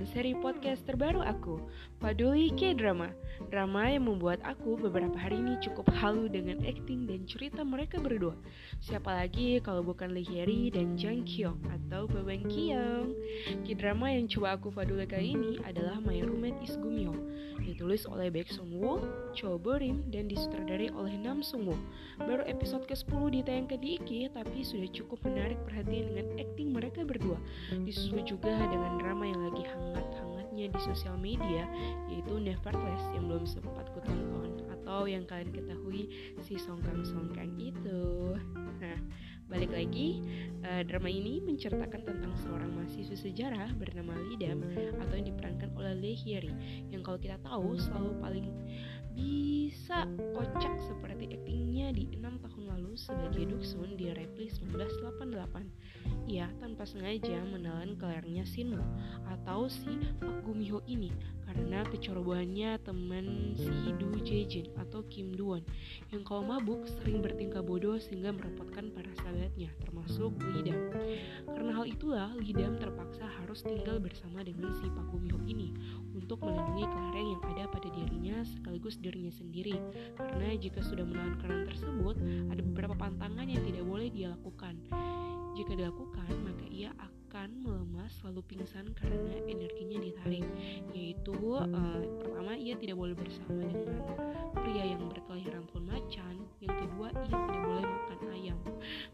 dengan seri podcast terbaru aku, Paduli K-Drama. Drama yang membuat aku beberapa hari ini cukup halu dengan acting dan cerita mereka berdua. Siapa lagi kalau bukan Lee Hyeri dan Jang Kyung atau Babang Kyung? K-Drama yang coba aku Paduli kali ini adalah My Roommate is Gumyo Ditulis oleh Baek Sung Woo, Cho Borim, dan disutradari oleh Nam Sung Woo. Baru episode ke-10 ditayangkan di IKI, tapi sudah cukup menarik perhatian dengan acting mereka berdua. Disusul juga dengan drama yang lagi hangat-hangatnya di sosial media yaitu Nevertheless yang belum sempat ku tonton atau yang kalian ketahui si Songkang Songkang itu. Nah, balik lagi, uh, drama ini menceritakan tentang seorang mahasiswa sejarah bernama Lidam atau yang diperankan oleh Lee Hyeri yang kalau kita tahu selalu paling bisa kocak seperti aktingnya di enam tahun lalu sebagai Duksun di Repli 1988. Ia tanpa sengaja menelan kelernya Sinmo atau si Pak Gumiho ini karena kecerobohannya teman si Du Jejin atau Kim Duan yang kalau mabuk sering bertingkah bodoh sehingga merepotkan para sahabatnya termasuk Lidam. Karena hal itulah Lidam terpaksa harus tinggal bersama dengan si Pak Gumiho ini untuk melindungi kelereng yang ada pada dirinya sekaligus dirinya sendiri karena jika sudah menahan kelereng tersebut ada beberapa pantangan yang tidak boleh dia lakukan. Jika dilakukan, maka ia akan melemah selalu pingsan karena energinya ditarik. Yaitu uh, pertama ia tidak boleh bersama dengan pria yang berkelahiran tahun macan. Yang kedua ia tidak boleh makan ayam.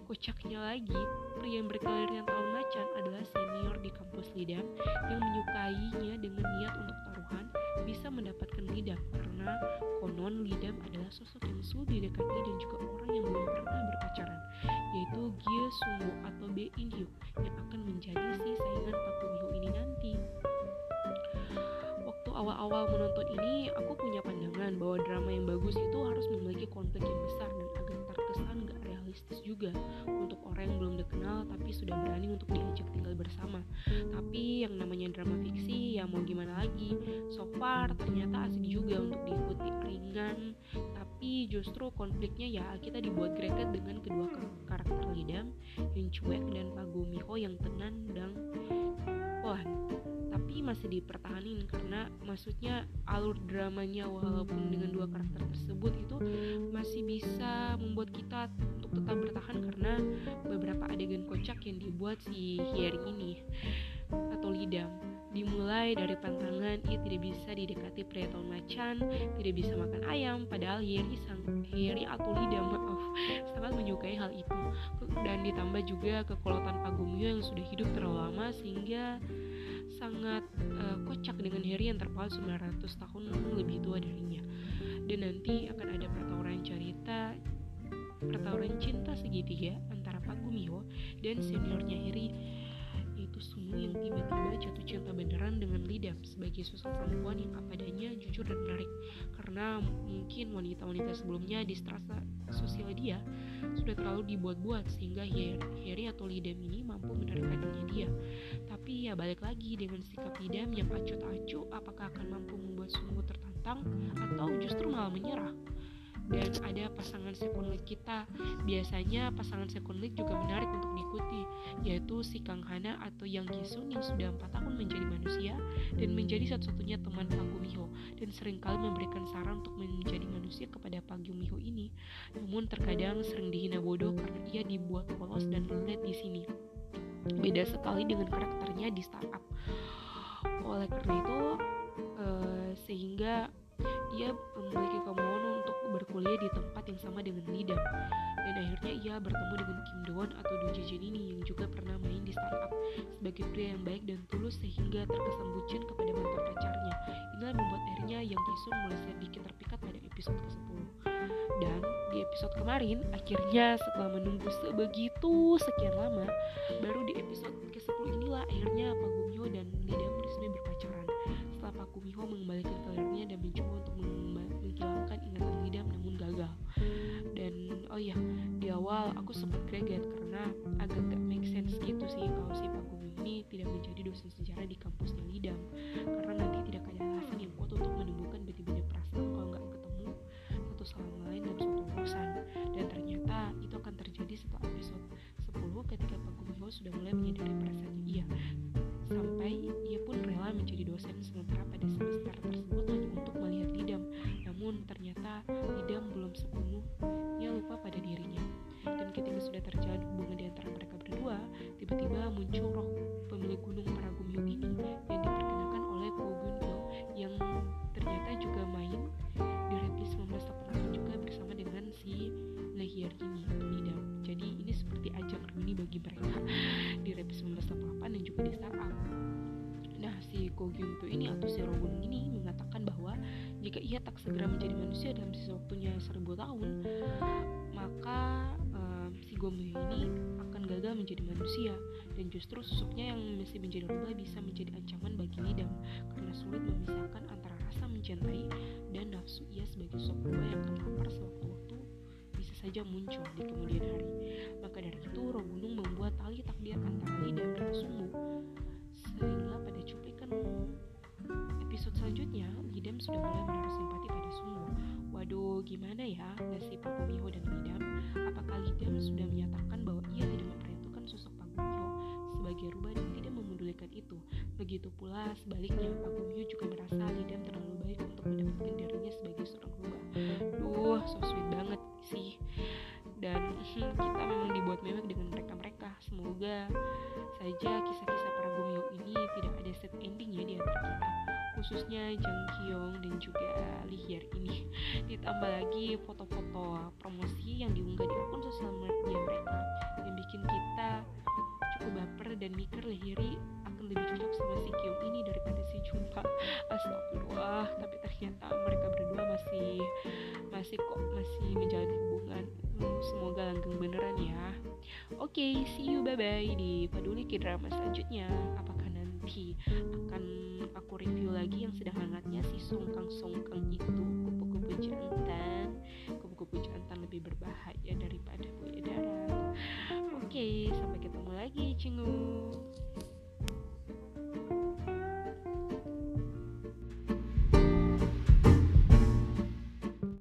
Kocaknya lagi, pria yang berkelahiran tahun macan adalah senior di kampus Lidam yang menyukainya dengan niat untuk taruhan bisa mendapatkan Lidam karena konon Lidam adalah sosok yang sulit didekati dan juga orang yang belum pernah berpacaran yaitu Gye Sungwoo atau Bae In Hyuk yang akan menjadi si saingan Pak Gum ini nanti. Waktu awal-awal menonton ini, aku punya pandangan bahwa drama yang bagus itu harus memiliki konflik yang besar dan realistis juga untuk orang yang belum dikenal tapi sudah berani untuk diajak tinggal bersama. Tapi yang namanya drama fiksi ya mau gimana lagi. So far ternyata asik juga untuk diikuti ringan tapi justru konfliknya ya kita dibuat greget dengan kedua karakter Lidam yang cuek dan Pak Gumiho yang tenang dan wah tapi masih dipertahanin karena maksudnya alur dramanya walaupun dengan dua karakter tersebut itu masih bisa membuat kita untuk tetap bertahan karena beberapa adegan kocak yang dibuat si Hyeri ini atau Lidam Dimulai dari pantangan, ia tidak bisa didekati pria macan, tidak bisa makan ayam, padahal Yeri sang Yeri atau Lida maaf sangat hal itu. Dan ditambah juga kekolotan Pagumio yang sudah hidup terlalu lama sehingga sangat uh, kocak dengan Harry yang terpaut 900 tahun lebih tua darinya. Dan nanti akan ada pertauran cerita pertauran cinta segitiga antara Pak Gumio dan seniornya Harry Sumu yang tiba-tiba jatuh cinta beneran dengan Lidam sebagai sosok perempuan yang apa adanya, jujur dan menarik. Karena mungkin wanita-wanita sebelumnya di strata sosial dia sudah terlalu dibuat-buat sehingga Harry atau Lidam ini mampu menarik hatinya dia. Tapi ya balik lagi dengan sikap Lidam yang acuh-acuh apakah akan mampu membuat Sumu tertantang atau justru malah menyerah dan ada pasangan second lead kita. Biasanya pasangan second lead juga menarik untuk diikuti, yaitu si Kang Hana atau Yang Gisun yang sudah empat tahun menjadi manusia dan menjadi satu-satunya teman Pak Gumiho dan sering kali memberikan saran untuk menjadi manusia kepada Pak Gumiho ini. Namun terkadang sering dihina bodoh karena ia dibuat polos dan lelet di sini. Beda sekali dengan karakternya di startup. Oleh karena itu, uh, sehingga ia memiliki kemauan berkuliah di tempat yang sama dengan Lidam dan akhirnya ia bertemu dengan Kim Doan atau Do Jin ini yang juga pernah main di startup sebagai pria yang baik dan tulus sehingga terkesan bucin kepada mantan pacarnya. Inilah membuat akhirnya Yang Kisun mulai sedikit terpikat pada episode ke-10 dan di episode kemarin akhirnya setelah menunggu sebegitu sekian lama baru di episode ke-10 inilah akhirnya Pak Gumyo dan Lidam resmi berpacaran. Setelah Pak Gumiho mengembalikan aku sempat greget karena agak gak make sense gitu sih kalau si Pak Gumiho ini tidak menjadi dosen sejarah di kampusnya Ko Gyunto ini atau si Rogun ini mengatakan bahwa jika ia tak segera menjadi manusia dalam sisa waktunya seribu tahun, maka um, si Gomyo ini akan gagal menjadi manusia dan justru sosoknya yang masih menjadi rubah bisa menjadi ancaman bagi Lidam karena sulit memisahkan antara rasa mencintai dan nafsu ia sebagai sosok rubah yang akan lapar sewaktu-waktu bisa saja muncul di kemudian hari. Maka dari itu, Roh membuat begitu pula sebaliknya Pak Gumiho juga merasa Lidam terlalu baik untuk mendapatkan dirinya sebagai seorang rubah duh so sweet banget sih. Dan kita memang dibuat mewek dengan mereka-mereka. Semoga saja kisah-kisah para Gumyo ini tidak ada set ending ya di antara kita. Khususnya Jang Kyung dan juga Lee Hyar ini. Ditambah lagi foto-foto promosi yang diunggah di akun sosial media mereka. Yang bikin kita cukup baper dan mikir Lee lebih cocok sama si Kyung ini daripada si Jumpa astagfirullah tapi ternyata mereka berdua masih masih kok masih menjalin hubungan. Hmm, semoga langgeng beneran ya. Oke okay, see you bye bye di peduli drama selanjutnya. Apakah nanti akan aku review lagi yang sedang hangatnya si songkang songkang itu? Kupu-kupu jantan. Kupu-kupu jantan lebih berbahaya daripada buaya darat. Oke okay, sampai ketemu lagi cingu